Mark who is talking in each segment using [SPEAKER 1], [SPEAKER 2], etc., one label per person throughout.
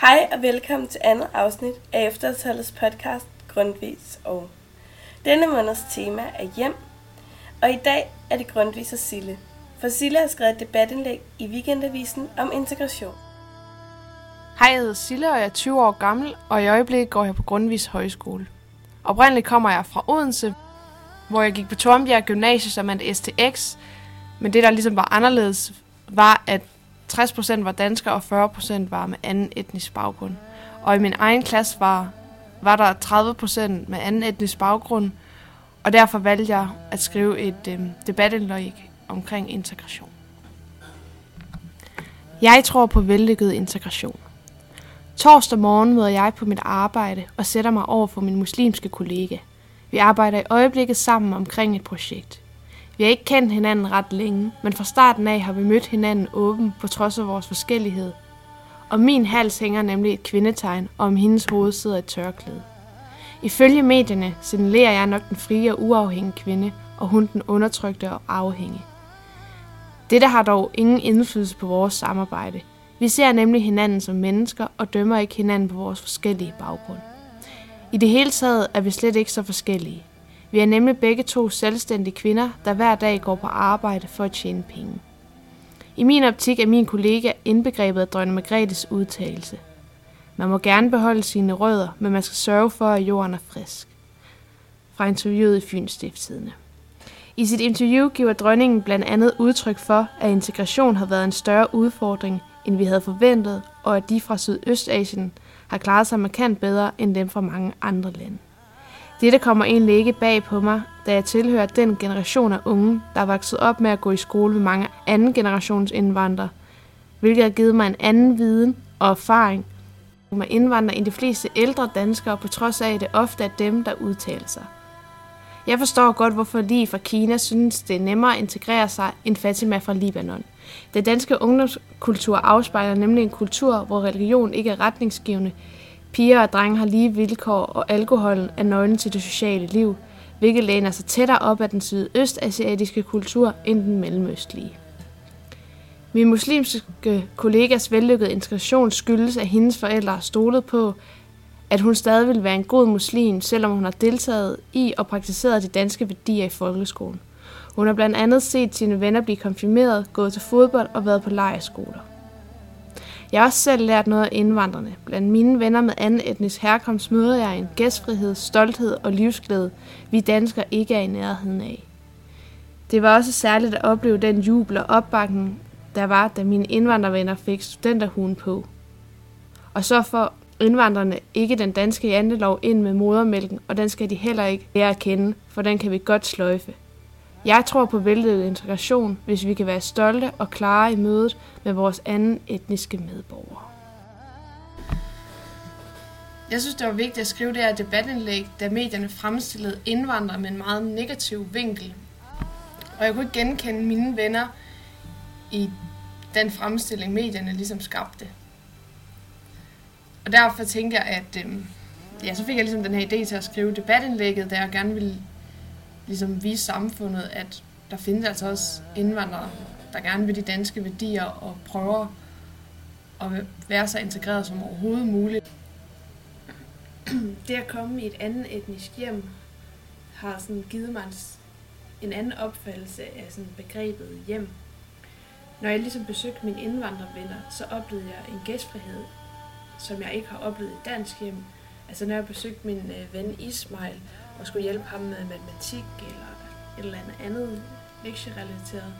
[SPEAKER 1] Hej og velkommen til andet afsnit af Eftertallets podcast Grundvis og. Denne måneds tema er hjem, og i dag er det Grundvis og Sille. For Sille har skrevet et debatindlæg i Weekendavisen om integration.
[SPEAKER 2] Hej, jeg hedder Sille, og jeg er 20 år gammel, og i øjeblikket går jeg på Grundvis Højskole. Oprindeligt kommer jeg fra Odense, hvor jeg gik på Tornbjerg Gymnasium som et STX, men det, der ligesom var anderledes, var, at 60% var danskere, og 40% var med anden etnisk baggrund. Og i min egen klasse var, var der 30% med anden etnisk baggrund, og derfor valgte jeg at skrive et øh, debatindlæg omkring integration. Jeg tror på vellykket integration. Torsdag morgen møder jeg på mit arbejde og sætter mig over for min muslimske kollega. Vi arbejder i øjeblikket sammen omkring et projekt. Vi har ikke kendt hinanden ret længe, men fra starten af har vi mødt hinanden åben på trods af vores forskellighed. Om min hals hænger nemlig et kvindetegn, og om hendes hoved sidder et tørklæde. Ifølge medierne signalerer jeg nok den frie og uafhængige kvinde, og hun den undertrykte og afhængige. Dette har dog ingen indflydelse på vores samarbejde. Vi ser nemlig hinanden som mennesker og dømmer ikke hinanden på vores forskellige baggrund. I det hele taget er vi slet ikke så forskellige. Vi er nemlig begge to selvstændige kvinder, der hver dag går på arbejde for at tjene penge. I min optik er min kollega indbegrebet af dronning Margrethes udtalelse. Man må gerne beholde sine rødder, men man skal sørge for, at jorden er frisk. Fra interviewet i Fyns Stiftstidende. I sit interview giver dronningen blandt andet udtryk for, at integration har været en større udfordring, end vi havde forventet, og at de fra Sydøstasien har klaret sig markant bedre end dem fra mange andre lande. Dette kommer egentlig ikke bag på mig, da jeg tilhører den generation af unge, der er vokset op med at gå i skole med mange anden generations indvandrere, hvilket har givet mig en anden viden og erfaring med indvandrere end de fleste ældre danskere, på trods af, at det ofte er dem, der udtaler sig. Jeg forstår godt, hvorfor lige fra Kina synes, det er nemmere at integrere sig end Fatima fra Libanon. Den danske ungdomskultur afspejler nemlig en kultur, hvor religion ikke er retningsgivende, Piger og drenge har lige vilkår, og alkoholen er nøglen til det sociale liv, hvilket læner sig tættere op af den sydøstasiatiske kultur end den mellemøstlige. Min muslimske kollegas vellykkede integration skyldes, at hendes forældre har stolet på, at hun stadig vil være en god muslim, selvom hun har deltaget i og praktiseret de danske værdier i folkeskolen. Hun har blandt andet set sine venner blive konfirmeret, gået til fodbold og været på lejerskoler. Jeg har også selv lært noget af indvandrerne. Blandt mine venner med anden etnisk herkomst møder jeg en gæstfrihed, stolthed og livsglæde, vi danskere ikke er i nærheden af. Det var også særligt at opleve den jubel og opbakning, der var, da mine indvandrervenner fik studenterhuen på. Og så får indvandrerne ikke den danske jantelov ind med modermælken, og den skal de heller ikke lære at kende, for den kan vi godt sløjfe. Jeg tror på væltet integration, hvis vi kan være stolte og klare i mødet med vores anden etniske medborgere. Jeg synes, det var vigtigt at skrive det her debatindlæg, da medierne fremstillede indvandrere med en meget negativ vinkel. Og jeg kunne ikke genkende mine venner i den fremstilling, medierne ligesom skabte. Og derfor tænkte jeg, at øh, ja, så fik jeg ligesom den her idé til at skrive debatindlægget, der jeg gerne ville ligesom vise samfundet, at der findes altså også indvandrere, der gerne vil de danske værdier og prøver at være så integreret som overhovedet muligt. Det at komme i et andet etnisk hjem har sådan givet mig en anden opfattelse af sådan begrebet hjem. Når jeg ligesom besøgte mine indvandrervenner, så oplevede jeg en gæstfrihed, som jeg ikke har oplevet i dansk hjem. Altså når jeg besøgte min øh, ven Ismail, og skulle hjælpe ham med matematik eller et eller andet andet lektierelateret,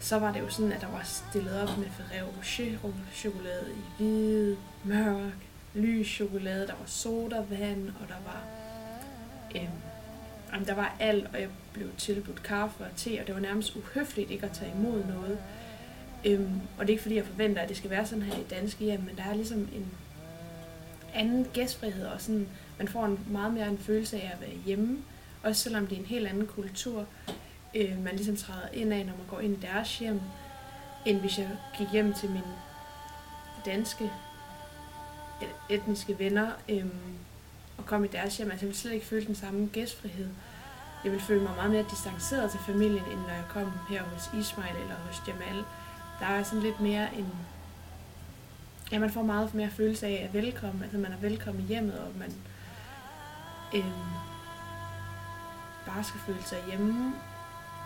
[SPEAKER 2] så var det jo sådan, at der var stillet op med Ferrero Rocher chokolade i hvid, mørk, lys chokolade, der var sodavand, og der var øhm, jamen, der var alt, og jeg blev tilbudt kaffe og te, og det var nærmest uhøfligt ikke at tage imod noget. Øhm, og det er ikke fordi, jeg forventer, at det skal være sådan her i danske hjem, men der er ligesom en anden gæstfrihed, og sådan, man får en, meget mere en følelse af at være hjemme, også selvom det er en helt anden kultur, øh, man ligesom træder ind af, når man går ind i deres hjem, end hvis jeg gik hjem til mine danske etniske venner øh, og kom i deres hjem. Altså jeg ville slet ikke føle den samme gæstfrihed. Jeg ville føle mig meget mere distanceret til familien, end når jeg kom her hos Ismail eller hos Jamal. Der er sådan lidt mere en ja, man får meget mere følelse af at velkommen, altså man er velkommen i hjemmet, og man øhm, bare skal føle sig hjemme,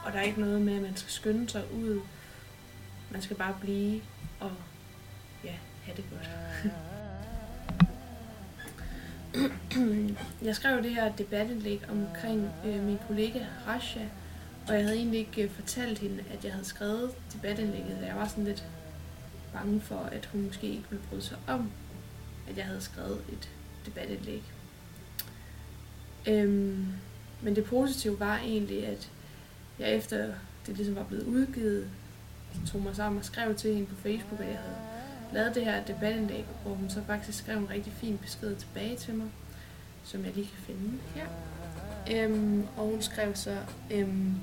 [SPEAKER 2] og der er ikke noget med, at man skal skynde sig ud. Man skal bare blive og ja, have det godt. jeg skrev det her debatindlæg omkring øh, min kollega Rasha, og jeg havde egentlig ikke øh, fortalt hende, at jeg havde skrevet debatindlægget. Jeg var sådan lidt bange for, at hun måske ikke ville bryde sig om, at jeg havde skrevet et debatindlæg. Øhm, men det positive var egentlig, at jeg efter det ligesom var blevet udgivet, tog mig sammen og skrev til hende på Facebook, at jeg havde lavet det her debatindlæg, hvor hun så faktisk skrev en rigtig fin besked tilbage til mig, som jeg lige kan finde her. Øhm, og hun skrev så, øhm,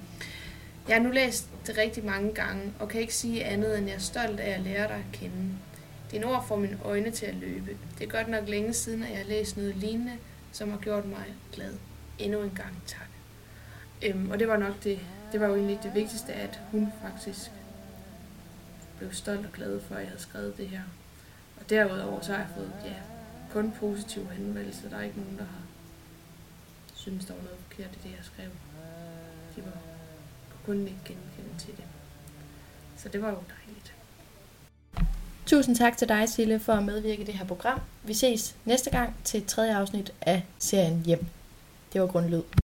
[SPEAKER 2] jeg har nu læst det rigtig mange gange, og kan ikke sige andet, end jeg er stolt af at lære dig at kende. Dine ord får mine øjne til at løbe. Det er godt nok længe siden, at jeg har læst noget lignende, som har gjort mig glad. Endnu en gang tak. Øhm, og det var nok det, det var jo egentlig det vigtigste, at hun faktisk blev stolt og glad for, at jeg havde skrevet det her. Og derudover så har jeg fået ja, kun positive henvendelser. Der er ikke nogen, der har synes, der var noget forkert i det, jeg skrev. De var kun ikke genkende til det. Så det var jo dejligt.
[SPEAKER 3] Tusind tak til dig, Sille, for at medvirke i det her program. Vi ses næste gang til et tredje afsnit af serien Hjem. Det var Grundlyd.